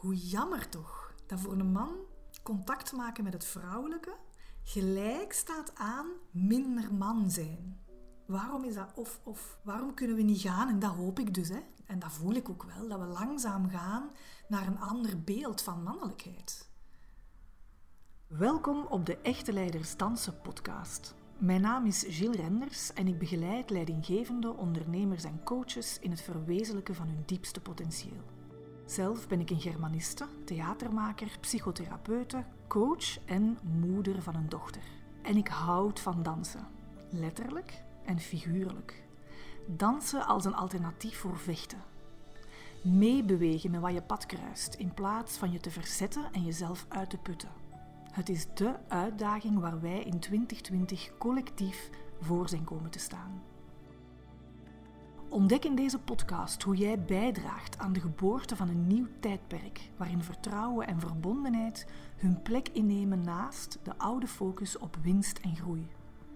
Hoe jammer toch dat voor een man contact maken met het vrouwelijke gelijk staat aan minder man zijn. Waarom is dat of of? Waarom kunnen we niet gaan? En dat hoop ik dus, hè. En dat voel ik ook wel, dat we langzaam gaan naar een ander beeld van mannelijkheid. Welkom op de Echte Leiders Dansen podcast. Mijn naam is Gilles Renders en ik begeleid leidinggevende ondernemers en coaches in het verwezenlijken van hun diepste potentieel. Zelf ben ik een Germaniste, theatermaker, psychotherapeute, coach en moeder van een dochter. En ik houd van dansen, letterlijk en figuurlijk. Dansen als een alternatief voor vechten. Meebewegen met wat je pad kruist, in plaats van je te verzetten en jezelf uit te putten. Het is dé uitdaging waar wij in 2020 collectief voor zijn komen te staan. Ontdek in deze podcast hoe jij bijdraagt aan de geboorte van een nieuw tijdperk, waarin vertrouwen en verbondenheid hun plek innemen naast de oude focus op winst en groei.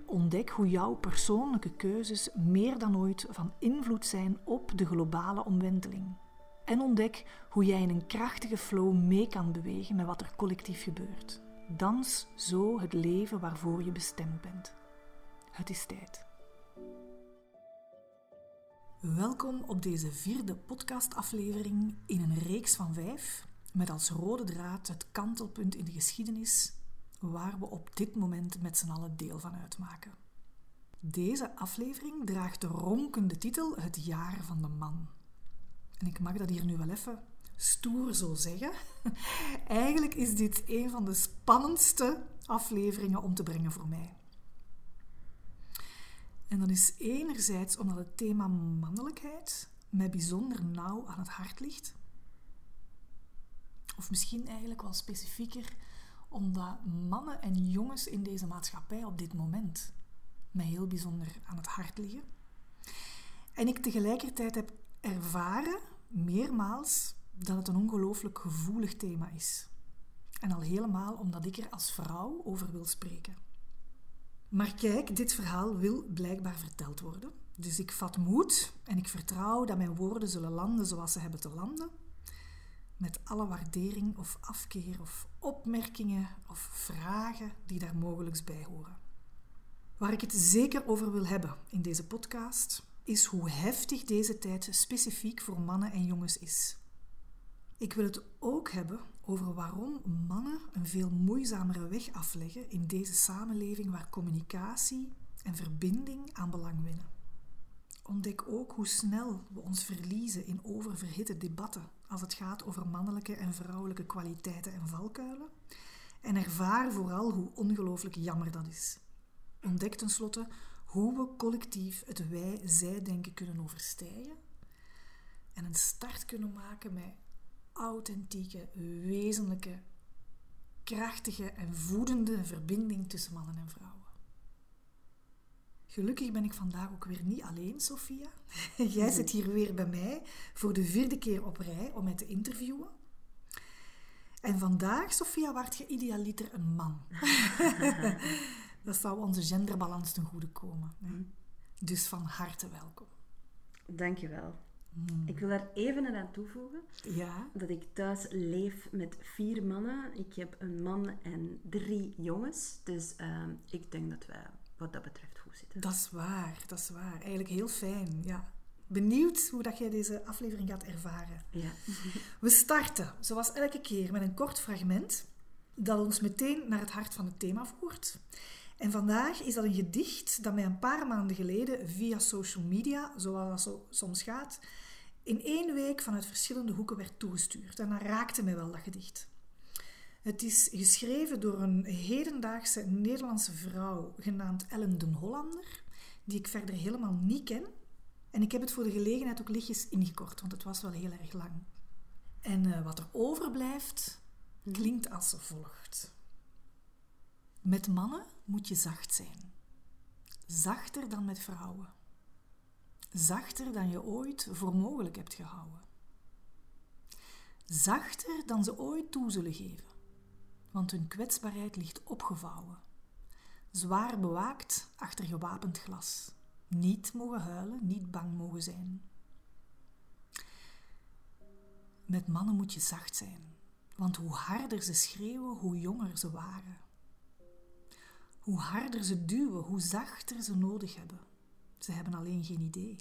Ontdek hoe jouw persoonlijke keuzes meer dan ooit van invloed zijn op de globale omwenteling. En ontdek hoe jij in een krachtige flow mee kan bewegen met wat er collectief gebeurt. Dans zo het leven waarvoor je bestemd bent. Het is tijd. Welkom op deze vierde podcastaflevering in een reeks van vijf, met als rode draad het kantelpunt in de geschiedenis waar we op dit moment met z'n allen deel van uitmaken. Deze aflevering draagt de ronkende titel Het jaar van de man. En ik mag dat hier nu wel even stoer zo zeggen. Eigenlijk is dit een van de spannendste afleveringen om te brengen voor mij. En dat is enerzijds omdat het thema mannelijkheid mij bijzonder nauw aan het hart ligt. Of misschien eigenlijk wel specifieker omdat mannen en jongens in deze maatschappij op dit moment mij heel bijzonder aan het hart liggen. En ik tegelijkertijd heb ervaren, meermaals, dat het een ongelooflijk gevoelig thema is. En al helemaal omdat ik er als vrouw over wil spreken. Maar kijk, dit verhaal wil blijkbaar verteld worden. Dus ik vat moed en ik vertrouw dat mijn woorden zullen landen zoals ze hebben te landen. Met alle waardering of afkeer of opmerkingen of vragen die daar mogelijk bij horen. Waar ik het zeker over wil hebben in deze podcast, is hoe heftig deze tijd specifiek voor mannen en jongens is. Ik wil het ook hebben over waarom mannen een veel moeizamere weg afleggen in deze samenleving waar communicatie en verbinding aan belang winnen. Ontdek ook hoe snel we ons verliezen in oververhitte debatten als het gaat over mannelijke en vrouwelijke kwaliteiten en valkuilen. En ervaar vooral hoe ongelooflijk jammer dat is. Ontdek tenslotte hoe we collectief het wij-zij-denken kunnen overstijgen en een start kunnen maken met authentieke, wezenlijke, krachtige en voedende verbinding tussen mannen en vrouwen. Gelukkig ben ik vandaag ook weer niet alleen, Sophia. Jij zit hier weer bij mij voor de vierde keer op rij om mij te interviewen. En vandaag, Sophia, waart je idealiter een man. Dat zou onze genderbalans ten goede komen. Mm. Dus van harte welkom. Dankjewel. Hmm. Ik wil daar even aan toevoegen ja? dat ik thuis leef met vier mannen. Ik heb een man en drie jongens. Dus uh, ik denk dat wij wat dat betreft goed zitten. Dat is waar, dat is waar. Eigenlijk heel fijn, ja. Benieuwd hoe dat jij deze aflevering gaat ervaren. Ja. We starten, zoals elke keer, met een kort fragment dat ons meteen naar het hart van het thema voert. En vandaag is dat een gedicht dat mij een paar maanden geleden via social media, zoals dat soms gaat, in één week vanuit verschillende hoeken werd toegestuurd. En dat raakte mij wel, dat gedicht. Het is geschreven door een hedendaagse Nederlandse vrouw genaamd Ellen den Hollander, die ik verder helemaal niet ken. En ik heb het voor de gelegenheid ook lichtjes ingekort, want het was wel heel erg lang. En uh, wat er overblijft, klinkt als volgt. Met mannen moet je zacht zijn. Zachter dan met vrouwen. Zachter dan je ooit voor mogelijk hebt gehouden. Zachter dan ze ooit toe zullen geven, want hun kwetsbaarheid ligt opgevouwen. Zwaar bewaakt achter gewapend glas. Niet mogen huilen, niet bang mogen zijn. Met mannen moet je zacht zijn, want hoe harder ze schreeuwen, hoe jonger ze waren. Hoe harder ze duwen, hoe zachter ze nodig hebben. Ze hebben alleen geen idee.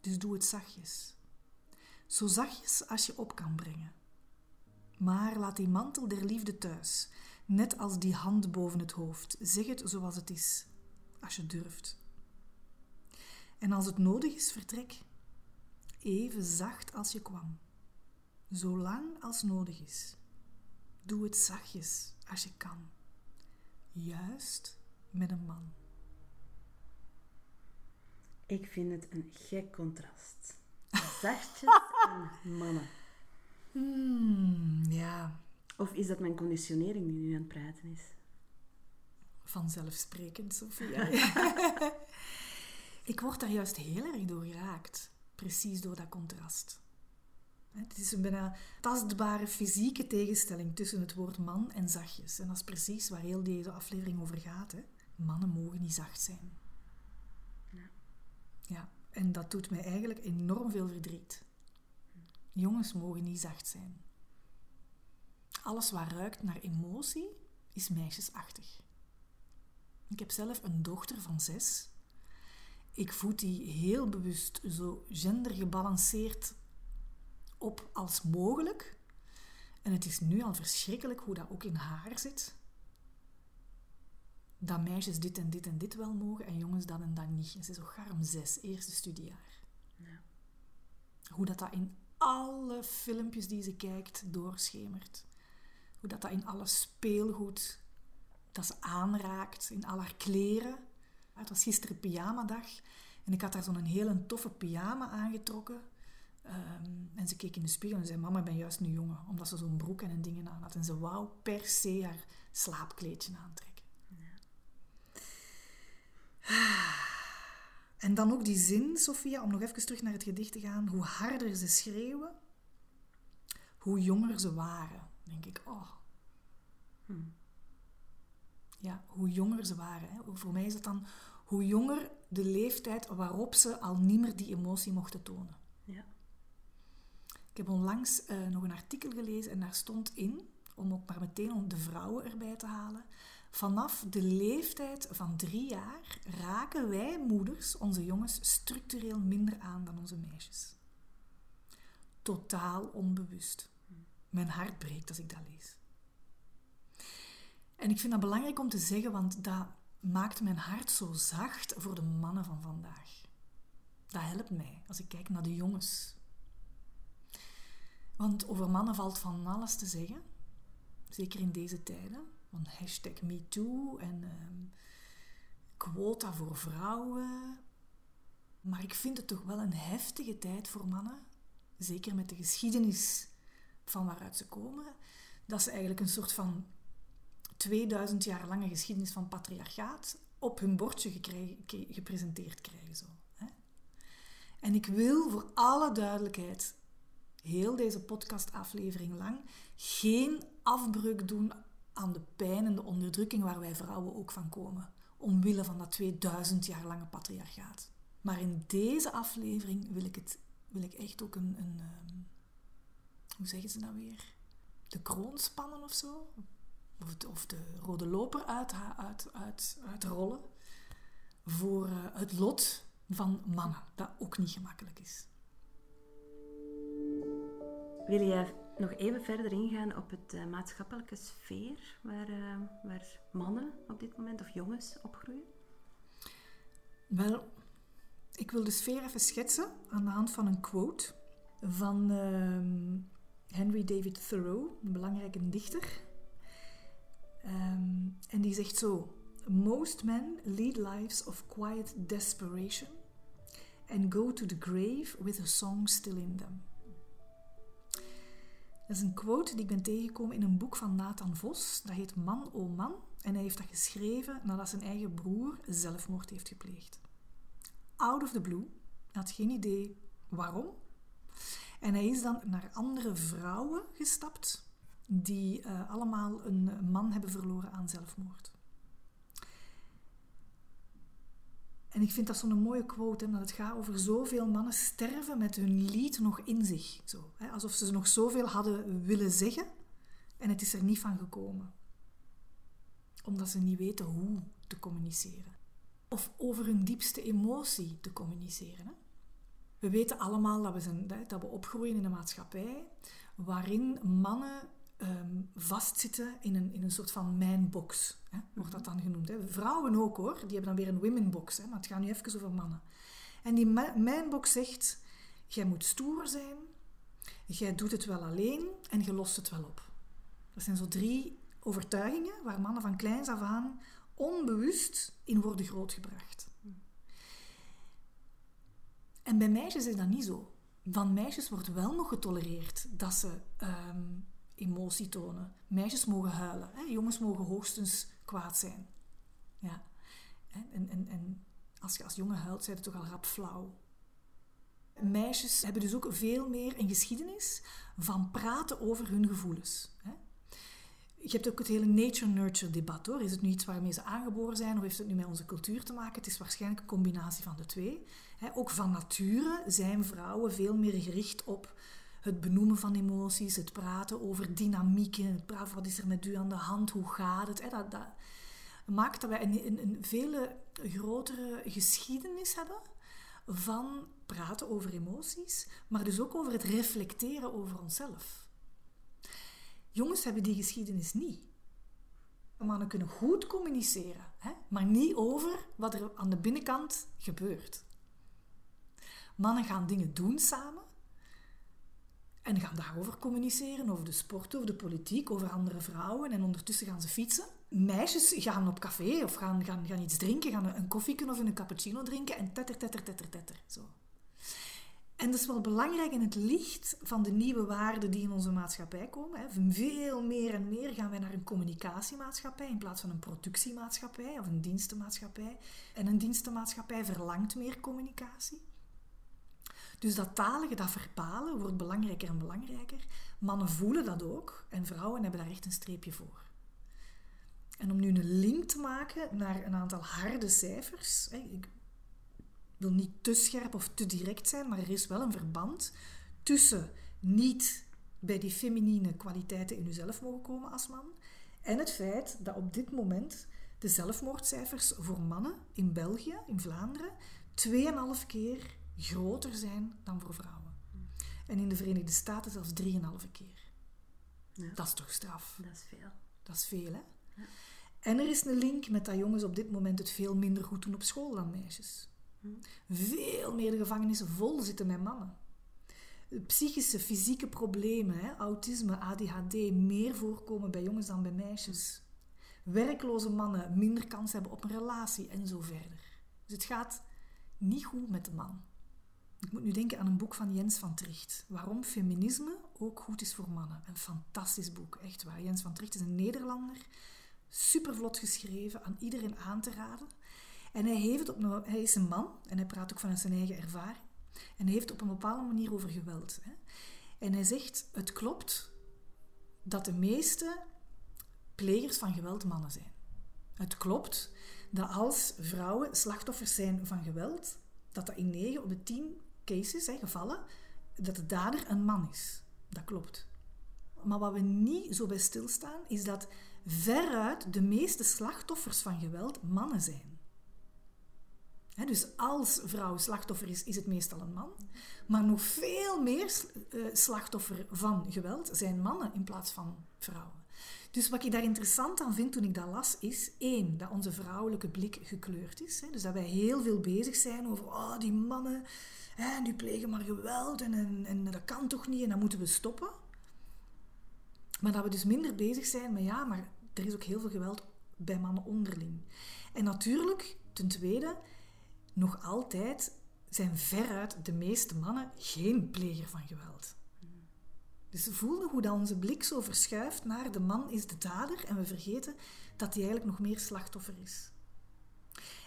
Dus doe het zachtjes. Zo zachtjes als je op kan brengen. Maar laat die mantel der liefde thuis, net als die hand boven het hoofd. Zeg het zoals het is, als je durft. En als het nodig is, vertrek. Even zacht als je kwam. Zo lang als nodig is. Doe het zachtjes als je kan. Juist met een man. Ik vind het een gek contrast. Zachtjes en mannen. Hmm, ja. Of is dat mijn conditionering die nu aan het praten is? Vanzelfsprekend, Sophia. ik word daar juist heel erg door geraakt. Precies door dat contrast. Het is een bijna tastbare fysieke tegenstelling tussen het woord man en zachtjes. En dat is precies waar heel deze aflevering over gaat. Hè. Mannen mogen niet zacht zijn. Ja. Ja. En dat doet mij eigenlijk enorm veel verdriet. Jongens mogen niet zacht zijn. Alles wat ruikt naar emotie is meisjesachtig. Ik heb zelf een dochter van zes. Ik voed die heel bewust zo gendergebalanceerd op als mogelijk. En het is nu al verschrikkelijk hoe dat ook in haar zit. Dat meisjes dit en dit en dit wel mogen en jongens dat en dat niet. En ze is zo garm zes, eerste studiejaar. Ja. Hoe dat, dat in alle filmpjes die ze kijkt doorschemert. Hoe dat, dat in alle speelgoed dat ze aanraakt, in al haar kleren. Het was gisteren pyjamadag en ik had daar zo'n hele toffe pyjama aangetrokken. Ehm, en ze keek in de spiegel en zei: Mama, ik ben juist nu jongen. Omdat ze zo'n broek en dingen aan had. En ze wou per se haar slaapkleedje aantrekken. En dan ook die zin, Sophia, om nog even terug naar het gedicht te gaan. Hoe harder ze schreeuwen, hoe jonger ze waren. denk ik, oh. Hm. Ja, hoe jonger ze waren. Hè. Voor mij is het dan hoe jonger de leeftijd waarop ze al niet meer die emotie mochten tonen. Ja. Ik heb onlangs uh, nog een artikel gelezen en daar stond in, om ook maar meteen de vrouwen erbij te halen, Vanaf de leeftijd van drie jaar raken wij moeders onze jongens structureel minder aan dan onze meisjes. Totaal onbewust. Mijn hart breekt als ik dat lees. En ik vind dat belangrijk om te zeggen, want dat maakt mijn hart zo zacht voor de mannen van vandaag. Dat helpt mij als ik kijk naar de jongens. Want over mannen valt van alles te zeggen, zeker in deze tijden van hashtag MeToo en ehm, quota voor vrouwen. Maar ik vind het toch wel een heftige tijd voor mannen. Zeker met de geschiedenis van waaruit ze komen. Dat ze eigenlijk een soort van 2000 jaar lange geschiedenis van patriarchaat op hun bordje gepresenteerd krijgen. Zo? En ik wil voor alle duidelijkheid heel deze podcastaflevering lang geen afbreuk doen aan de pijn en de onderdrukking waar wij vrouwen ook van komen, omwille van dat 2000 jaar lange patriarchaat. Maar in deze aflevering wil ik, het, wil ik echt ook een, een um, hoe zeggen ze nou weer? De kroon spannen of zo? Of, of de rode loper uit, uit, uit, uitrollen voor uh, het lot van mannen, dat ook niet gemakkelijk is. Wil jij nog even verder ingaan op het uh, maatschappelijke sfeer waar, uh, waar mannen op dit moment of jongens opgroeien? Wel, ik wil de sfeer even schetsen aan de hand van een quote van uh, Henry David Thoreau, een belangrijke dichter. Um, en die zegt zo: Most men lead lives of quiet desperation and go to the grave with a song still in them. Dat is een quote die ik ben tegengekomen in een boek van Nathan Vos. Dat heet Man o Man. En hij heeft dat geschreven nadat zijn eigen broer zelfmoord heeft gepleegd. Out of the blue. Hij had geen idee waarom. En hij is dan naar andere vrouwen gestapt die uh, allemaal een man hebben verloren aan zelfmoord. En ik vind dat zo'n mooie quote, hè, dat het gaat over zoveel mannen sterven met hun lied nog in zich. Zo, hè, alsof ze nog zoveel hadden willen zeggen en het is er niet van gekomen. Omdat ze niet weten hoe te communiceren. Of over hun diepste emotie te communiceren. Hè. We weten allemaal dat we, zijn, dat we opgroeien in een maatschappij waarin mannen um, vastzitten in een, in een soort van mijnbox, hè, wordt dat dan genoemd. Hè. Vrouwen ook hoor, die hebben dan weer een womenbox, hè, maar het gaat nu even over mannen. En die mijnbox zegt, jij moet stoer zijn, jij doet het wel alleen en je lost het wel op. Dat zijn zo drie overtuigingen waar mannen van kleins af aan onbewust in worden grootgebracht. En bij meisjes is dat niet zo. Van meisjes wordt wel nog getolereerd dat ze ehm, emotie tonen. Meisjes mogen huilen. Hè? Jongens mogen hoogstens kwaad zijn. Ja. En, en, en als je als jongen huilt, zijn je toch al rap flauw. Meisjes hebben dus ook veel meer een geschiedenis van praten over hun gevoelens. Hè? Je hebt ook het hele nature-nurture debat hoor. Is het nu iets waarmee ze aangeboren zijn of heeft het nu met onze cultuur te maken? Het is waarschijnlijk een combinatie van de twee. Ook van nature zijn vrouwen veel meer gericht op het benoemen van emoties, het praten over dynamieken, het praten wat is er met u aan de hand, hoe gaat het. Dat, dat maakt dat wij een, een, een veel grotere geschiedenis hebben van praten over emoties, maar dus ook over het reflecteren over onszelf. Jongens hebben die geschiedenis niet. Mannen kunnen goed communiceren, hè? maar niet over wat er aan de binnenkant gebeurt. Mannen gaan dingen doen samen en gaan daarover communiceren, over de sport, over de politiek, over andere vrouwen en ondertussen gaan ze fietsen. Meisjes gaan op café of gaan, gaan, gaan iets drinken, gaan een koffie of een cappuccino drinken en tetter, tetter, tetter, tetter. Zo. En dat is wel belangrijk in het licht van de nieuwe waarden die in onze maatschappij komen. Veel meer en meer gaan wij naar een communicatiemaatschappij in plaats van een productiemaatschappij of een dienstenmaatschappij. En een dienstenmaatschappij verlangt meer communicatie. Dus dat talige, dat verbalen wordt belangrijker en belangrijker. Mannen voelen dat ook en vrouwen hebben daar echt een streepje voor. En om nu een link te maken naar een aantal harde cijfers. Ik wil niet te scherp of te direct zijn, maar er is wel een verband tussen niet bij die feminine kwaliteiten in uzelf mogen komen als man en het feit dat op dit moment de zelfmoordcijfers voor mannen in België, in Vlaanderen, 2,5 keer groter zijn dan voor vrouwen. En in de Verenigde Staten zelfs 3,5 keer. Ja. Dat is toch straf? Dat is veel. Dat is veel, hè? Ja. En er is een link met dat jongens op dit moment het veel minder goed doen op school dan meisjes. Hm. Veel meer de gevangenissen vol zitten met mannen. Psychische, fysieke problemen, hè, autisme, ADHD, meer voorkomen bij jongens dan bij meisjes. Werkloze mannen minder kans hebben op een relatie en zo verder. Dus het gaat niet goed met de man. Ik moet nu denken aan een boek van Jens van Tricht. Waarom feminisme ook goed is voor mannen. Een fantastisch boek, echt waar. Jens van Tricht is een Nederlander. Supervlot geschreven, aan iedereen aan te raden. En hij, heeft op een, hij is een man en hij praat ook vanuit zijn eigen ervaring. En hij heeft op een bepaalde manier over geweld. Hè. En hij zegt, het klopt dat de meeste plegers van geweld mannen zijn. Het klopt dat als vrouwen slachtoffers zijn van geweld, dat dat in 9 op de 10 gevallen, dat de dader een man is. Dat klopt. Maar wat we niet zo bij stilstaan, is dat veruit de meeste slachtoffers van geweld mannen zijn. dus als vrouw slachtoffer is, is het meestal een man. Maar nog veel meer uh, slachtoffer van geweld zijn mannen in plaats van vrouwen. Dus wat ik daar interessant aan vind toen ik dat las, is één, dat onze vrouwelijke blik gekleurd is. Dus dat wij heel veel bezig zijn over, oh, die mannen, hè, die plegen maar geweld en, en, dat kan toch niet en dat moeten we stoppen. Maar dat we dus minder bezig zijn met, ja, maar er is ook heel veel geweld bij mannen onderling. En natuurlijk, ten tweede, nog altijd zijn veruit de meeste mannen geen pleger van geweld. Dus voelen hoe dat onze blik zo verschuift naar de man is de dader en we vergeten dat hij eigenlijk nog meer slachtoffer is.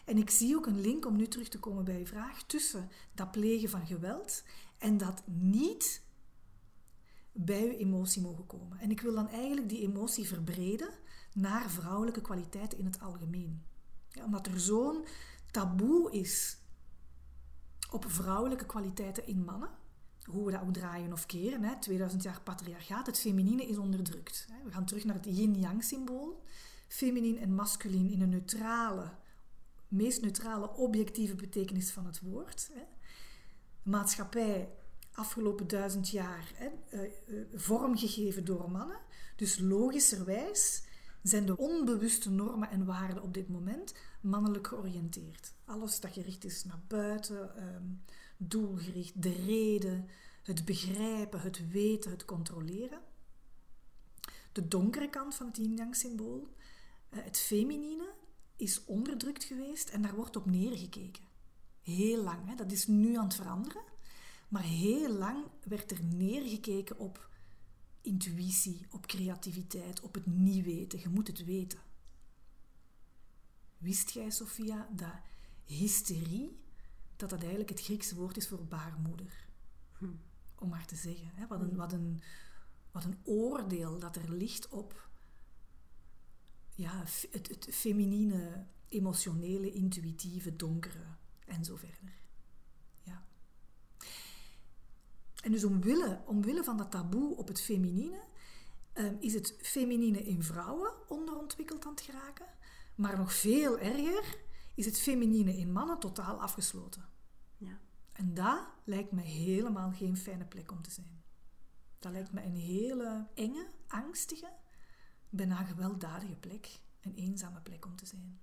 En ik zie ook een link, om nu terug te komen bij uw vraag, tussen dat plegen van geweld en dat niet bij uw emotie mogen komen. En ik wil dan eigenlijk die emotie verbreden naar vrouwelijke kwaliteiten in het algemeen. Ja, omdat er zo'n taboe is op vrouwelijke kwaliteiten in mannen. Hoe we dat ook draaien of keren. Hè. 2000 jaar patriarchaat. Het feminine is onderdrukt. We gaan terug naar het yin-yang symbool. Feminien en masculin in een neutrale, meest neutrale, objectieve betekenis van het woord. Hè. De maatschappij afgelopen duizend jaar hè, uh, uh, vormgegeven door mannen. Dus logischerwijs zijn de onbewuste normen en waarden op dit moment mannelijk georiënteerd. Alles dat gericht is naar buiten, um, doelgericht, de reden, het begrijpen, het weten, het controleren. De donkere kant van het yin-yang-symbool, uh, het feminine, is onderdrukt geweest en daar wordt op neergekeken. Heel lang, hè? dat is nu aan het veranderen. Maar heel lang werd er neergekeken op intuïtie, op creativiteit, op het niet weten. Je moet het weten. Wist jij, Sophia, dat hysterie, dat dat eigenlijk het Griekse woord is voor baarmoeder? Hm. Om maar te zeggen. Hè? Wat, een, hm. wat, een, wat een oordeel dat er ligt op ja, het, het feminine, emotionele, intuïtieve, donkere en zo verder. En dus omwille, omwille van dat taboe op het feminine, um, is het feminine in vrouwen onderontwikkeld aan het geraken. Maar nog veel erger is het feminine in mannen totaal afgesloten. En dat lijkt me helemaal geen fijne plek om te zijn. Dat lijkt me een hele enge, angstige, bijna gewelddadige plek. Een eenzame plek om te zijn.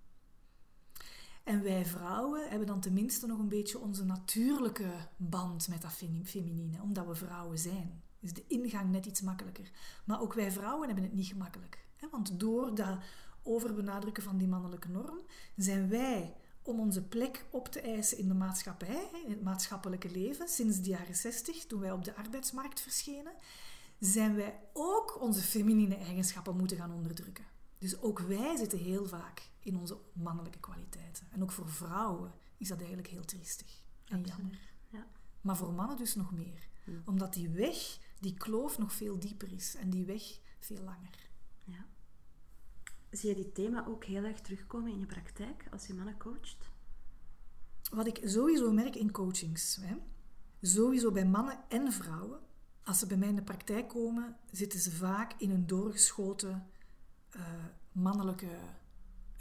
En wij vrouwen hebben dan tenminste nog een beetje onze natuurlijke band met dat feminine, omdat we vrouwen zijn. Is de ingang net iets makkelijker. Maar ook wij vrouwen hebben het niet gemakkelijk. Want door dat overbenadrukken van die mannelijke norm, zijn wij om onze plek op te eisen in de maatschappij, in het maatschappelijke leven, sinds de jaren 60, toen wij op de arbeidsmarkt verschenen, zijn wij ook onze feminine eigenschappen moeten gaan onderdrukken. Dus ook wij zitten heel vaak in onze mannelijke kwaliteiten. En ook voor vrouwen is dat eigenlijk heel triestig en jammer. Ja. Maar voor mannen dus nog meer. Omdat die weg, die kloof nog veel dieper is en die weg veel langer. Zie je dit thema ook heel erg terugkomen in je praktijk als je mannen coacht? Wat ik sowieso merk in coachings, hè, sowieso bij mannen en vrouwen, als ze bij mij in de praktijk komen, zitten ze vaak in een doorgeschoten uh, mannelijke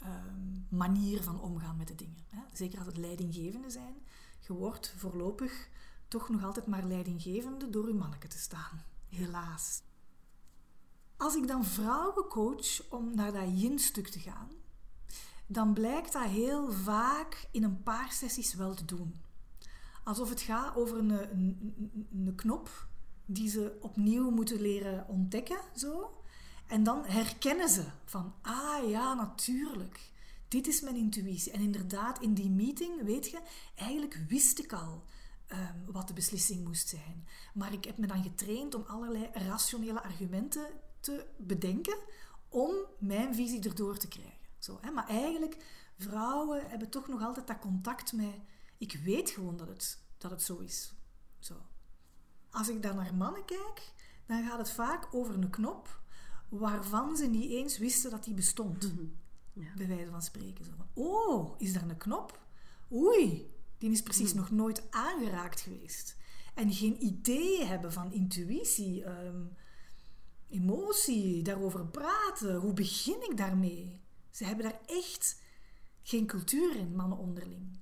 um, manier van omgaan met de dingen. Hè. Zeker als het leidinggevende zijn. Je wordt voorlopig toch nog altijd maar leidinggevende door je manneke te staan. Helaas. Als ik dan vrouwen coach om naar dat yin-stuk te gaan, dan blijkt dat heel vaak in een paar sessies wel te doen. Alsof het gaat over een, een, knop die ze opnieuw moeten leren ontdekken. Zo. En dan herkennen ze van, ah ja, natuurlijk. Dit is mijn intuïtie. En inderdaad, in die meeting, weet je, eigenlijk wist ik al um, wat de beslissing moest zijn. Maar ik heb me dan getraind om allerlei rationele argumenten te bedenken om mijn visie erdoor te krijgen. Zo, hè? Maar eigenlijk, vrouwen hebben toch nog altijd dat contact met... Ik weet gewoon dat het, dat het zo is. Zo. Als ik dan naar mannen kijk, dan gaat het vaak over een knop waarvan ze niet eens wisten dat die bestond. Mhm. ja. Bij wijze van spreken. Zo van, oh, is daar een knop? Oei, die is precies mhm. nog nooit aangeraakt geweest. En geen idee hebben van intuïtie, ehm, emotie, daarover praten. Hoe begin ik daarmee? Ze hebben daar echt geen cultuur in, mannen onderling.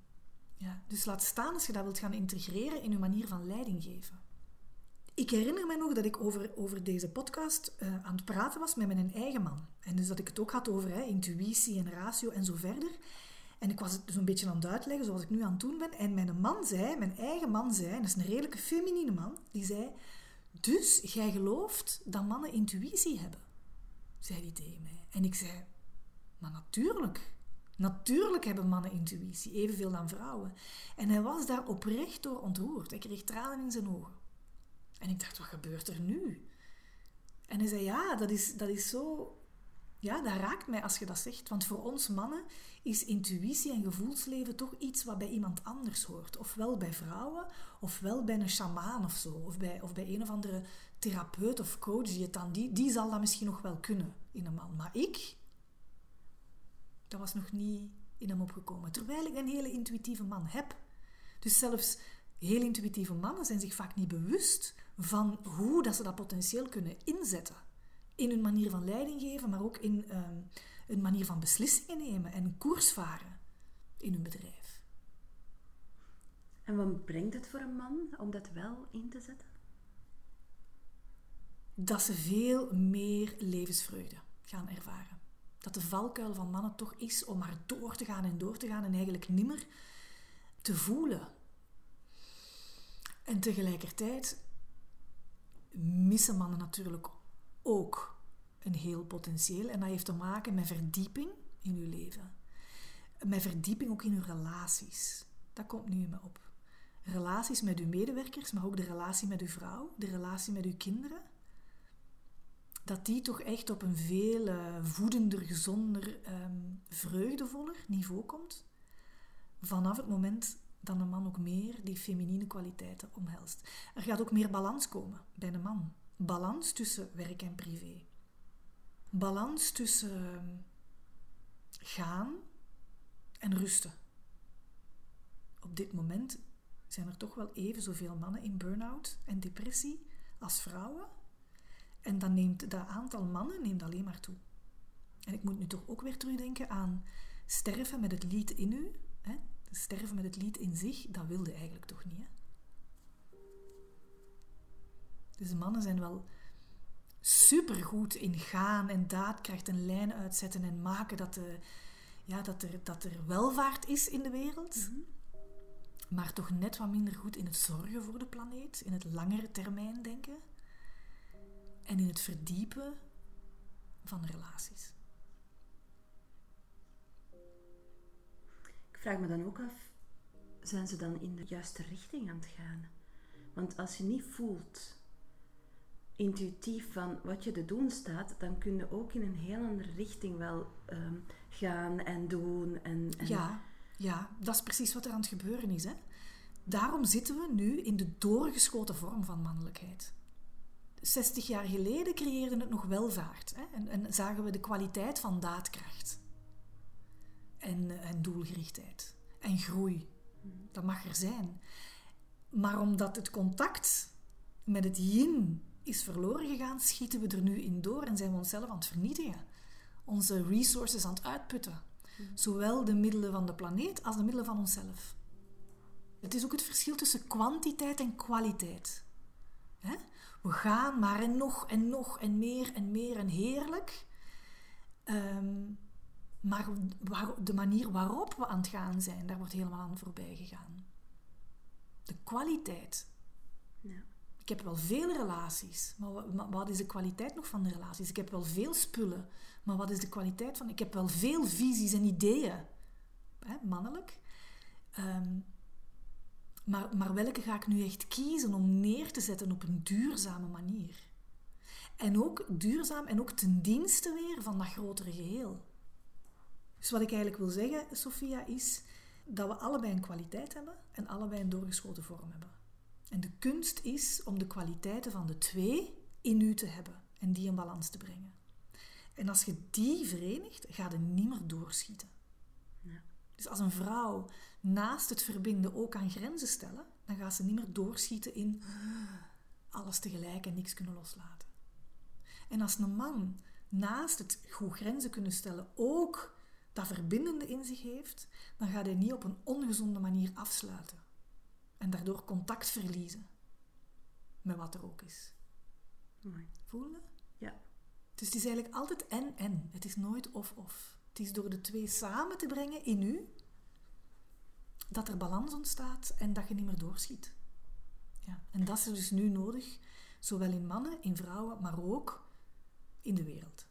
Ja, dus laat staan als je dat wilt gaan integreren in je manier van leiding geven. Ik herinner me nog dat ik over, over deze podcast uh, aan het praten was met mijn eigen man. En dus dat ik het ook had over hè, intuïtie en ratio en zo verder. En ik was het dus een beetje aan het uitleggen zoals ik nu aan het doen ben. En mijn man zei, mijn eigen man zei, en dat is een redelijke feminine man, die zei... Dus jij gelooft dat mannen intuïtie hebben? Zei hij tegen mij. En ik zei, maar natuurlijk. Natuurlijk hebben mannen intuïtie, evenveel dan vrouwen. En hij was daar oprecht door ontroerd. Hij kreeg tranen in zijn ogen. En ik dacht, wat gebeurt er nu? En hij zei, ja, dat is, dat is zo... Ja, dat raakt mij als je dat zegt. Want voor ons mannen is intuïtie en gevoelsleven toch iets wat bij iemand anders hoort. Ofwel bij vrouwen, ofwel bij een shamaan of zo. Of bij, of bij een of andere therapeut of coach die het dan... Die, die zal dat misschien nog wel kunnen in een man. Maar ik... Dat was nog niet in hem opgekomen. Terwijl ik een hele intuïtieve man heb. Dus zelfs heel intuïtieve mannen zijn zich vaak niet bewust van hoe dat ze dat potentieel kunnen inzetten. In hun manier van leiding geven, maar ook in um, een manier van beslissingen nemen en koers varen in hun bedrijf. En wat brengt het voor een man om dat wel in te zetten? Dat ze veel meer levensvreugde gaan ervaren. Dat de valkuil van mannen toch is om maar door te gaan en door te gaan en eigenlijk nimmer te voelen. En tegelijkertijd missen mannen natuurlijk ook een heel potentieel. En dat heeft te maken met verdieping in uw leven. Met verdieping ook in uw relaties. Dat komt nu in me op. Relaties met uw medewerkers, maar ook de relatie met uw vrouw, de relatie met uw kinderen. Dat die toch echt op een veel uh, voedender, gezonder, um, vreugdevoller niveau komt. Vanaf het moment dat een man ook meer die feminine kwaliteiten omhelst. Er gaat ook meer balans komen bij een man. Balans tussen werk en privé. Balans tussen ehm, gaan en rusten. Op dit moment zijn er toch wel even zoveel mannen in burn-out en depressie als vrouwen. En dan neemt dat aantal mannen neemt alleen maar toe. En ik moet nu toch ook weer terugdenken aan sterven met het lied in u. Hè? Sterven met het lied in zich, dat wilde eigenlijk toch niet. Hè? Dus mannen zijn wel supergoed in gaan en daadkracht en lijn uitzetten en maken dat, de, ja, dat, er, dat er welvaart is in de wereld. Mhm. Maar toch net wat minder goed in het zorgen voor de planeet, in het langere termijn denken en in het verdiepen van relaties. Ik vraag me dan ook af, zijn ze dan in de juiste richting aan het gaan? Want als je niet voelt intuïtief van wat je te doen staat, dan kun je ook in een heel andere richting wel ehm, gaan en doen. En, en, Ja, ja, dat is precies wat er aan het gebeuren is. Hè? Daarom zitten we nu in de doorgeschoten vorm van mannelijkheid. 60 jaar geleden creëerde het nog welvaart hè? En, en zagen we de kwaliteit van daadkracht en, en doelgerichtheid en groei. Dat mag er zijn. Maar omdat het contact met het yin is verloren gegaan, schieten we er nu in door en zijn we onszelf aan het vernietigen. Onze resources aan het uitputten. Zowel de middelen van de planeet als de middelen van onszelf. Het is ook het verschil tussen kwantiteit en kwaliteit. We gaan maar en nog en nog en meer en meer en heerlijk. Ehm, maar de manier waarop we aan het gaan zijn, daar wordt helemaal aan voorbij gegaan. De kwaliteit. Ik heb wel veel relaties, maar wat is de kwaliteit nog van de relaties? Ik heb wel veel spullen, maar wat is de kwaliteit van... Ik heb wel veel visies en ideeën, hè, mannelijk. Ehm, maar, maar welke ga ik nu echt kiezen om neer te zetten op een duurzame manier? En ook duurzaam en ook ten dienste weer van dat grotere geheel. Dus wat ik eigenlijk wil zeggen, Sophia, is dat we allebei een kwaliteit hebben en allebei een doorgeschoten vorm hebben. En de kunst is om de kwaliteiten van de twee in u te hebben en die in balans te brengen. En als je die verenigt, gaat het niet meer doorschieten. Ja. Dus als een vrouw naast het verbinden ook aan grenzen stellen, dan gaat ze niet meer doorschieten in alles tegelijk en niks kunnen loslaten. En als een man naast het goed grenzen kunnen stellen ook dat verbindende in zich heeft, dan gaat hij niet op een ongezonde manier afsluiten. En daardoor contact verliezen met wat er ook is. Mooi. Voelen? Ja. Dus het is eigenlijk altijd en-en. Het is nooit of-of. Het is door de twee samen te brengen in u dat er balans ontstaat en dat je niet meer doorschiet. Ja. En dat is dus nu nodig, zowel in mannen, in vrouwen, maar ook in de wereld.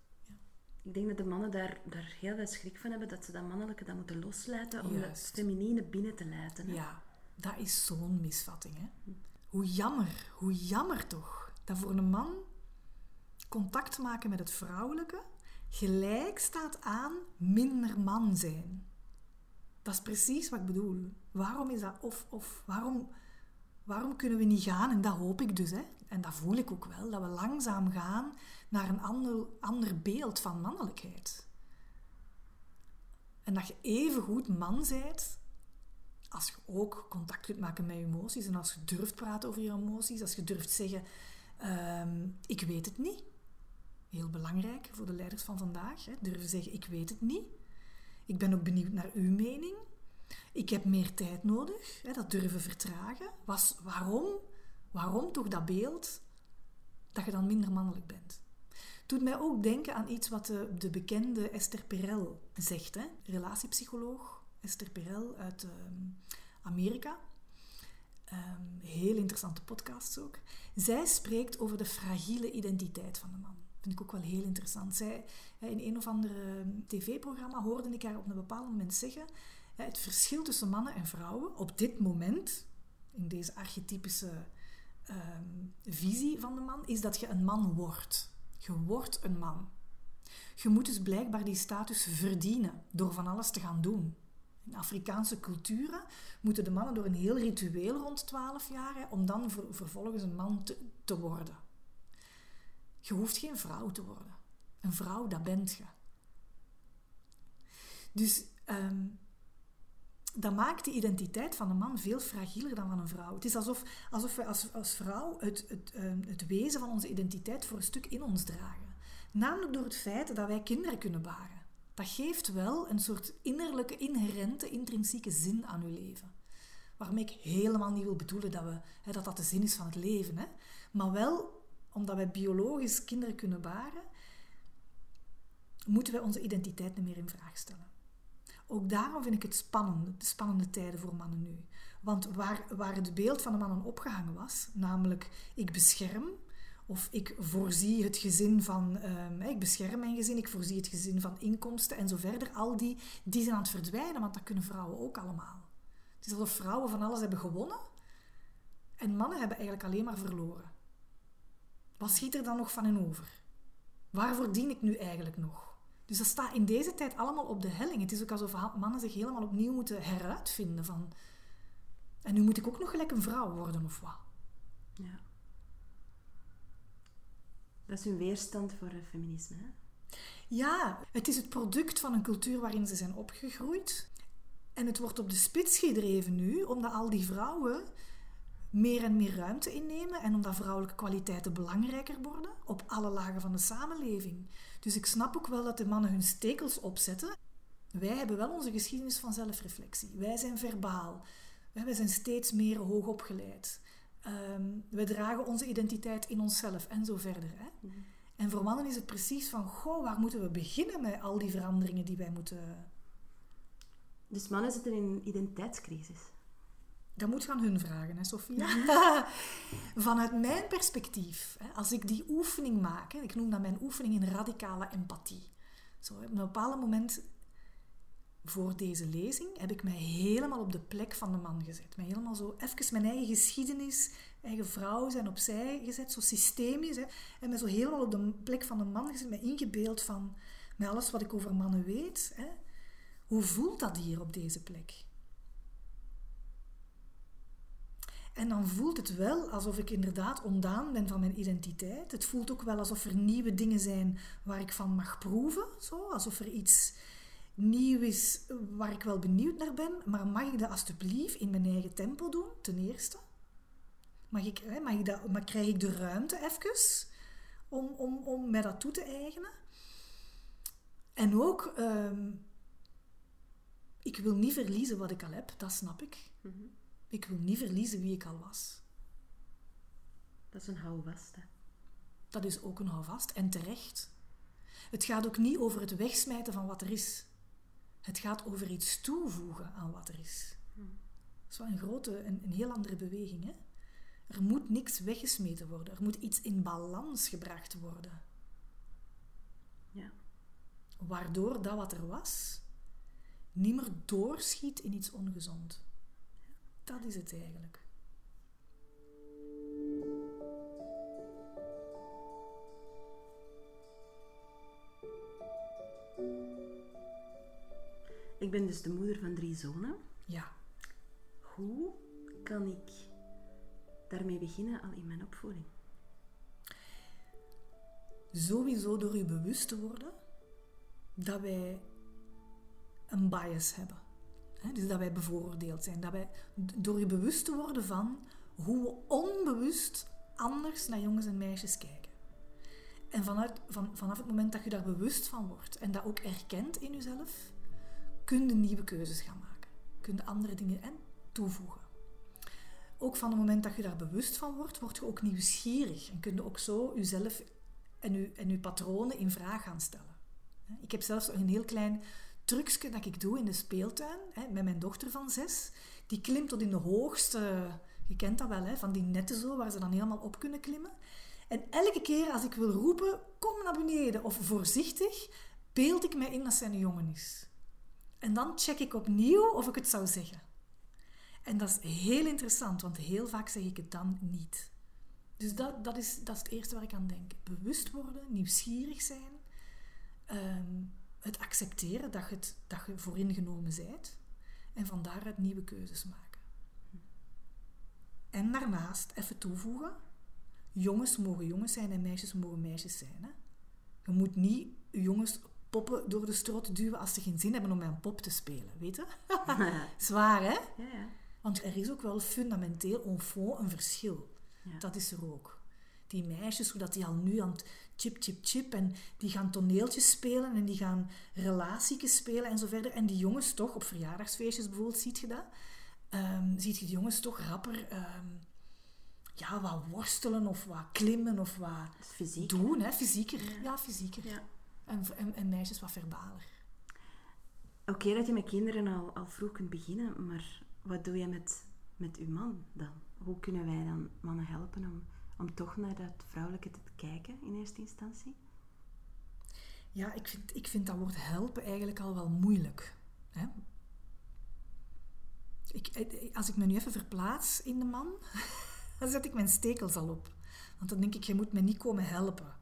Ik denk dat de mannen daar, daar heel veel schrik van hebben dat ze dat mannelijke dat moeten loslaten om Juist. het feminine binnen te laten. Ja, dat is zo'n misvatting. Hè? Hoe jammer, hoe jammer toch, dat voor een man contact maken met het vrouwelijke gelijk staat aan minder man zijn. Dat is precies wat ik bedoel. Waarom is dat of-of? Waarom, waarom kunnen we niet gaan? En dat hoop ik dus. Hè? En dat voel ik ook wel. Dat we langzaam gaan naar een ander, ander beeld van mannelijkheid. En dat je even goed man zijt als je ook contact kunt maken met je emoties en als je durft praten over je emoties, als je durft zeggen, ehm, ik weet het niet. Heel belangrijk voor de leiders van vandaag. Hè? Durven zeggen, ik weet het niet. Ik ben ook benieuwd naar uw mening. Ik heb meer tijd nodig. Hè? Dat durven vertragen. Was, waarom? Waarom toch dat beeld dat je dan minder mannelijk bent? Doet mij ook denken aan iets wat de, de bekende Esther Perel zegt. Hè? Relatiepsycholoog Esther Perel uit ehm, Amerika. Um, heel interessante podcasts ook. Zij spreekt over de fragiele identiteit van de man. Vind ik ook wel heel interessant. Zij, in een of ander ehm, tv-programma hoorde ik haar op een bepaald moment zeggen: het verschil tussen mannen en vrouwen op dit moment, in deze archetypische visie van de man, is dat je een man wordt. Je wordt een man. Je moet dus blijkbaar die status verdienen door van alles te gaan doen. In Afrikaanse culturen moeten de mannen door een heel ritueel rond 12 jaar om dan vervolgens een man te, worden. Je hoeft geen vrouw te worden. Een vrouw, dat bent je. Dus um, dat maakt de identiteit van een man veel fragieler dan van een vrouw. Het is alsof, alsof we als, als vrouw het, het, ehm, het wezen van onze identiteit voor een stuk in ons dragen. Namelijk door het feit dat wij kinderen kunnen baren dat geeft wel een soort innerlijke, inherente, intrinsieke zin aan uw leven. Waarmee ik helemaal niet wil bedoelen dat we, hè, dat, dat de zin is van het leven. Hè. Maar wel, omdat wij biologisch kinderen kunnen baren, moeten wij onze identiteit niet meer in vraag stellen. Ook daarom vind ik het spannend, de spannende tijden voor mannen nu. Want waar, waar het beeld van de mannen opgehangen was, namelijk ik bescherm, of ik voorzie het gezin van, um, ik bescherm mijn gezin, ik voorzie het gezin van inkomsten en zo verder. Al die, die zijn aan het verdwijnen, want dat kunnen vrouwen ook allemaal. Het is alsof vrouwen van alles hebben gewonnen en mannen hebben eigenlijk alleen maar verloren. Wat schiet er dan nog van hen over? Waarvoor dien ik nu eigenlijk nog? Dus dat staat in deze tijd allemaal op de helling. Het is ook alsof mannen zich helemaal opnieuw moeten heruitvinden van... En nu moet ik ook nog gelijk een vrouw worden of wat? Ja. Dat is hun weerstand voor het feminisme. Hè? Ja, het is het product van een cultuur waarin ze zijn opgegroeid. En het wordt op de spits gedreven nu, omdat al die vrouwen meer en meer ruimte innemen en omdat vrouwelijke kwaliteiten belangrijker worden op alle lagen van de samenleving. Dus ik snap ook wel dat de mannen hun stekels opzetten. Wij hebben wel onze geschiedenis van zelfreflectie. Wij zijn verbaal. Wij zijn steeds meer hoogopgeleid. Um, we dragen onze identiteit in onszelf en zo verder. Hè? Mhm. En voor mannen is het precies van, goh, waar moeten we beginnen met al die veranderingen die wij moeten... Dus mannen zitten in een identiteitscrisis. Dat moet gaan hun vragen, hè, Sofia. Vanuit mijn perspectief, hè, als ik die oefening maak, hè, ik noem dat mijn oefening in radicale empathie. Zo, op een bepaald moment voor deze lezing heb ik mij helemaal op de plek van de man gezet. Mij helemaal zo even mijn eigen geschiedenis, eigen vrouw zijn opzij gezet, zo systemisch. Hè, en mij zo helemaal op de plek van de man gezet, mij ingebeeld van met alles wat ik over mannen weet. Hè, hoe voelt dat hier op deze plek? En dan voelt het wel alsof ik inderdaad ontdaan ben van mijn identiteit. Het voelt ook wel alsof er nieuwe dingen zijn waar ik van mag proeven. Zo, alsof er iets nieuw is waar ik wel benieuwd naar ben, maar mag ik dat alsjeblieft in mijn eigen tempo doen, ten eerste? Mag ik, mag ik dat, maar krijg ik de ruimte even om, om, om mij dat toe te eigenen? En ook, ehm, ik wil niet verliezen wat ik al heb, dat snap ik. Mhm. Ik wil niet verliezen wie ik al was. Dat is een houvast, hè? Dat is ook een houvast, en terecht. Het gaat ook niet over het wegsmijten van wat er is. Het gaat over iets toevoegen aan wat er is. Dat is wel een grote, een, een heel andere beweging. Hè? Er moet niks weggesmeten worden. Er moet iets in balans gebracht worden. Ja. Waardoor dat wat er was, niet meer doorschiet in iets ongezond. Dat is het eigenlijk. Ik ben dus de moeder van drie zonen. Ja. Hoe kan ik daarmee beginnen al in mijn opvoeding? Sowieso door je bewust te worden dat wij een bias hebben. Dus dat wij bevooroordeeld zijn. Dat wij, door je bewust te worden van hoe we onbewust anders naar jongens en meisjes kijken. En vanuit, van, vanaf het moment dat je daar bewust van wordt en dat ook erkent in jezelf, kun je nieuwe keuzes gaan maken. Kun je andere dingen en toevoegen. Ook van het moment dat je daar bewust van wordt, word je ook nieuwsgierig en kun je ook zo jezelf en je, en je patronen in vraag gaan stellen. Ik heb zelfs een heel klein trucje dat ik doe in de speeltuin met mijn dochter van zes. Die klimt tot in de hoogste, je kent dat wel, van die netten zo, waar ze dan helemaal op kunnen klimmen. En elke keer als ik wil roepen, kom naar beneden of voorzichtig, beeld ik mij in dat zij een jongen is. En dan check ik opnieuw of ik het zou zeggen. En dat is heel interessant, want heel vaak zeg ik het dan niet. Dus dat, dat, is, dat is het eerste waar ik aan denk. Bewust worden, nieuwsgierig zijn, ehm, het accepteren dat je, het, dat je vooringenomen bent en van daaruit nieuwe keuzes maken. En daarnaast even toevoegen, jongens mogen jongens zijn en meisjes mogen meisjes zijn. Hè? Je moet niet jongens poppen door de strot duwen als ze geen zin hebben om met een pop te spelen, weet je? Zwaar, hè? Ja, ja. Want er is ook wel fundamenteel een verschil. Dat is er ook. Die meisjes, hoe dat die al nu aan het chip, chip, chip en die gaan toneeltjes spelen en die gaan relatietjes spelen en zo verder. En die jongens toch, op verjaardagsfeestjes bijvoorbeeld, ziet je dat? Um, ziet je die jongens toch rapper ehm, ja, wat worstelen of wat klimmen of wat Fysiek, doen. Hè? Fysieker. Ja, ja fysieker. Ja. En, en, en, meisjes wat verbaler. Oké dat je met kinderen al, al vroeg kunt beginnen, maar wat doe je met, met uw man dan? Hoe kunnen wij dan mannen helpen om, om toch naar dat vrouwelijke te kijken in eerste instantie? Ja, ik vind, ik vind dat woord helpen eigenlijk al wel moeilijk. Hè? Ik, eh, als ik me nu even verplaats in de man, dan zet ik mijn stekels al op. Want dan denk ik, je moet me niet komen helpen.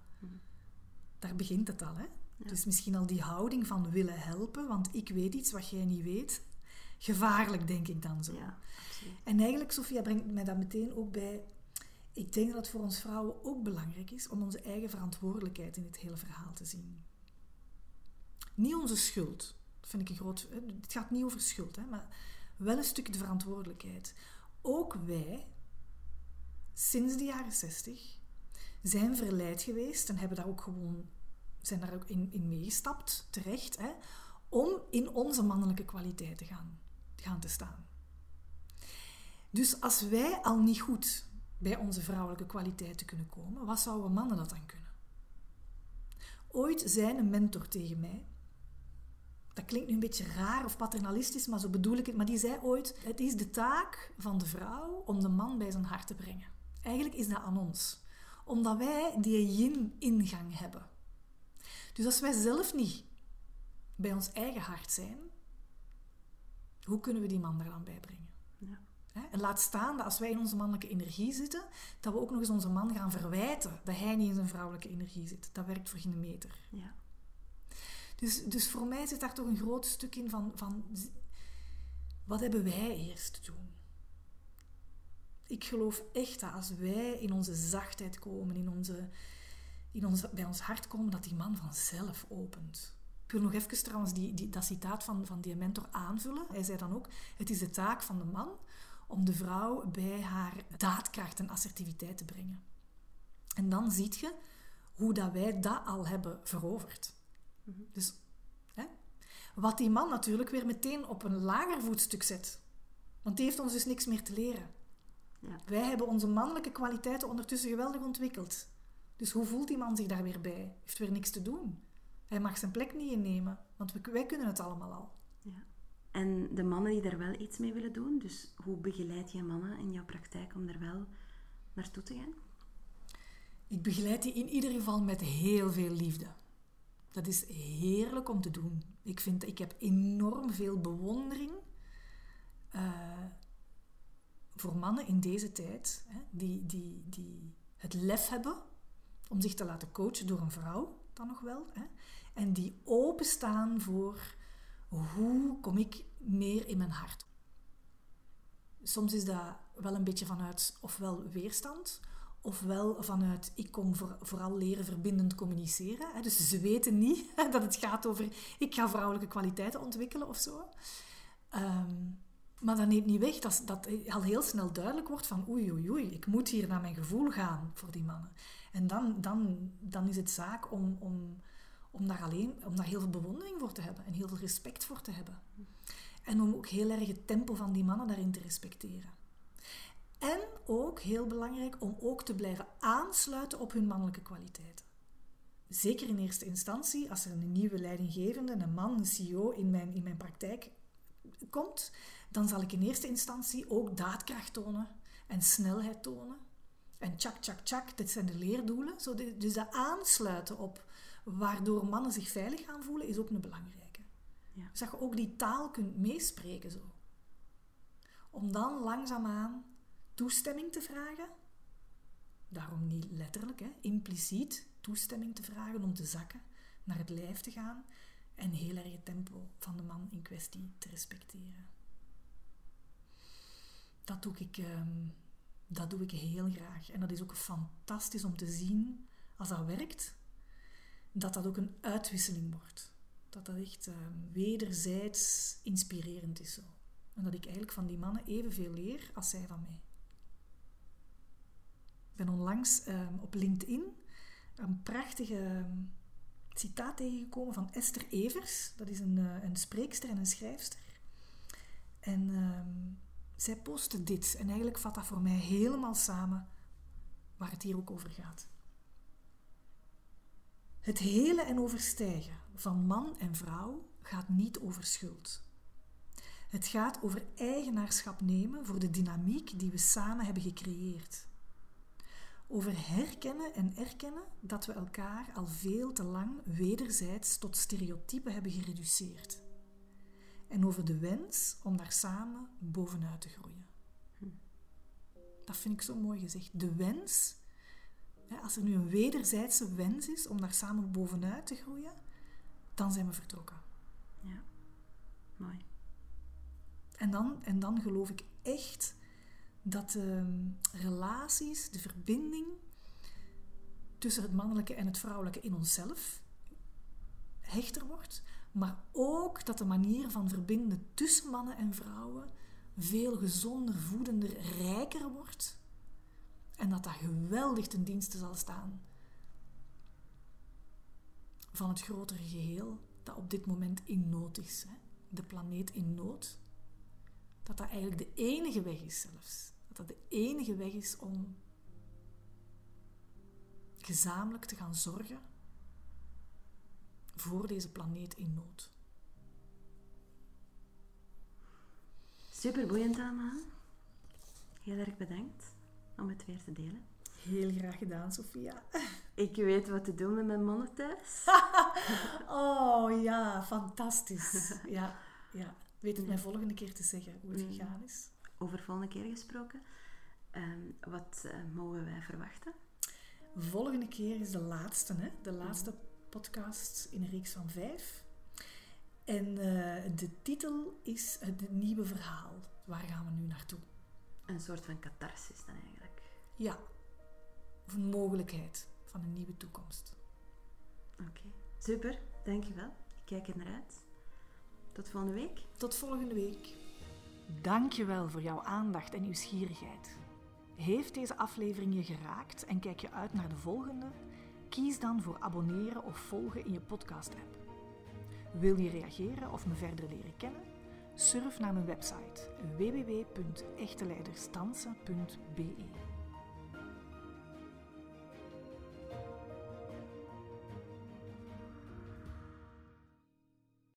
Daar begint het al, hè? Dus misschien al die houding van willen helpen, want ik weet iets wat jij niet weet. Gevaarlijk, denk ik dan zo. Ja, en eigenlijk, Sofia, brengt mij dat meteen ook bij... Ik denk dat het voor ons vrouwen ook belangrijk is om onze eigen verantwoordelijkheid in dit hele verhaal te zien. Niet onze schuld. Dat vind ik een groot... Het gaat niet over schuld, hè, maar wel een stuk de verantwoordelijkheid. Ook wij sinds de jaren 60 zijn verleid geweest en hebben daar ook gewoon, zijn daar ook in, in meegestapt, terecht, hè, om in onze mannelijke kwaliteit te gaan, gaan te staan. Dus als wij al niet goed bij onze vrouwelijke kwaliteiten kunnen komen, wat zouden mannen dat dan kunnen? Ooit zei een mentor tegen mij, dat klinkt nu een beetje raar of paternalistisch, maar zo bedoel ik het, maar die zei ooit: Het is de taak van de vrouw om de man bij zijn hart te brengen. Eigenlijk is dat aan ons. Omdat wij die yin-ingang hebben. Dus als wij zelf niet bij ons eigen hart zijn, hoe kunnen we die man er dan bij brengen? Ja. En laat staan dat als wij in onze mannelijke energie zitten, dat we ook nog eens onze man gaan verwijten dat hij niet in zijn vrouwelijke energie zit. Dat werkt voor geen meter. Ja. Dus, dus voor mij zit daar toch een groot stuk in van, van wat hebben wij eerst te doen? Ik geloof echt dat als wij in onze zachtheid komen, in onze, in bij ons hart komen, dat die man vanzelf opent. Ik wil nog even trouwens die, die, dat citaat van, van die mentor aanvullen. Hij zei dan ook, het is de taak van de man om de vrouw bij haar daadkracht en assertiviteit te brengen. En dan zie je hoe dat wij dat al hebben veroverd. Mhm. Dus hè? wat die man natuurlijk weer meteen op een lager voetstuk zet. Want die heeft ons dus niks meer te leren. Ja. Wij hebben onze mannelijke kwaliteiten ondertussen geweldig ontwikkeld. Dus hoe voelt die man zich daar weer bij? Heeft weer niks te doen. Hij mag zijn plek niet innemen, want wij kunnen het allemaal al. Ja. En de mannen die daar wel iets mee willen doen, dus hoe begeleid je mannen in jouw praktijk om daar wel naartoe te gaan? Ik begeleid die in ieder geval met heel veel liefde. Dat is heerlijk om te doen. Ik, vind, ik heb enorm veel bewondering uh, voor mannen in deze tijd, hè, die, die, die het lef hebben om zich te laten coachen door een vrouw, dan nog wel, hè, en die openstaan voor hoe kom ik meer in mijn hart. Soms is dat wel een beetje vanuit ofwel weerstand, Ofwel vanuit ik kom voor, vooral leren verbindend communiceren. Dus ze weten niet dat het gaat over ik ga vrouwelijke kwaliteiten ontwikkelen of zo. Ehm, maar dat neemt niet weg dat, dat al heel snel duidelijk wordt van oei oei oei, ik moet hier naar mijn gevoel gaan voor die mannen. En dan, dan, dan is het zaak om, om, om, daar alleen, om daar heel veel bewondering voor te hebben en heel veel respect voor te hebben. En om ook heel erg het tempo van die mannen daarin te respecteren. En ook heel belangrijk om ook te blijven aansluiten op hun mannelijke kwaliteiten. Zeker in eerste instantie, als er een nieuwe leidinggevende, een man, een CEO in mijn, in mijn praktijk komt, dan zal ik in eerste instantie ook daadkracht tonen en snelheid tonen. En tjak, tjak, tjak, dit zijn de leerdoelen. Zo dus dat aansluiten op waardoor mannen zich veilig gaan voelen, is ook een belangrijke. Ja. Dus dat je ook die taal kunt meespreken zo. Om dan langzaamaan toestemming te vragen. Daarom niet letterlijk, hè, impliciet toestemming te vragen om te zakken, naar het lijf te gaan en heel erg het tempo van de man in kwestie te respecteren. Dat doe ik, ehm, dat doe ik heel graag. En dat is ook fantastisch om te zien, als dat werkt, dat dat ook een uitwisseling wordt. Dat dat echt um, wederzijds inspirerend is. Zo. En dat ik eigenlijk van die mannen evenveel leer als zij van mij. Ik ben onlangs ehm, op LinkedIn een prachtige citaat tegengekomen van Esther Evers. Dat is een, uh, een spreekster en een schrijfster. En zij postte dit. En eigenlijk vat dat voor mij helemaal samen waar het hier ook over gaat. Het hele en overstijgen van man en vrouw gaat niet over schuld. Het gaat over eigenaarschap nemen voor de dynamiek die we samen hebben gecreëerd over herkennen en erkennen dat we elkaar al veel te lang wederzijds tot stereotypen hebben gereduceerd. En over de wens om daar samen bovenuit te groeien. Dat vind ik zo mooi gezegd. De wens, als er nu een wederzijdse wens is om daar samen bovenuit te groeien, dan zijn we vertrokken. Ja, mooi. En dan, en dan geloof ik echt dat de relaties, de verbinding tussen het mannelijke en het vrouwelijke in onszelf hechter wordt, maar ook dat de manier van verbinden tussen mannen en vrouwen veel gezonder, voedender, rijker wordt. En dat dat geweldig ten dienste zal staan van het grotere geheel dat op dit moment in nood is. De planeet in nood. Dat dat eigenlijk de enige weg is zelfs dat dat de enige weg is om gezamenlijk te gaan zorgen voor deze planeet in nood. Super boeiend, Anna. Heel erg bedankt om het weer te delen. Heel graag gedaan, Sophia. Ik weet wat te doen met mijn mannen thuis. oh ja, fantastisch. Ja, ja. Weet het mij volgende keer te zeggen hoe het mm. gegaan is over volgende keer gesproken. Ehm, wat uh, mogen wij verwachten? Volgende keer is de laatste, hè? de laatste podcast in een reeks van vijf. En uh, de titel is Het Nieuwe Verhaal. Waar gaan we nu naartoe? Een soort van catharsis dan eigenlijk. Ja, of een mogelijkheid van een nieuwe toekomst. Oké, super, dankjewel. Ik kijk er naar uit. Tot volgende week. Tot volgende week. Dankjewel voor jouw aandacht en nieuwsgierigheid. Heeft deze aflevering je geraakt en kijk je uit naar de volgende? Kies dan voor abonneren of volgen in je podcast-app. Wil je reageren of me verder leren kennen? Surf naar mijn website www.echteleidersdansen.be.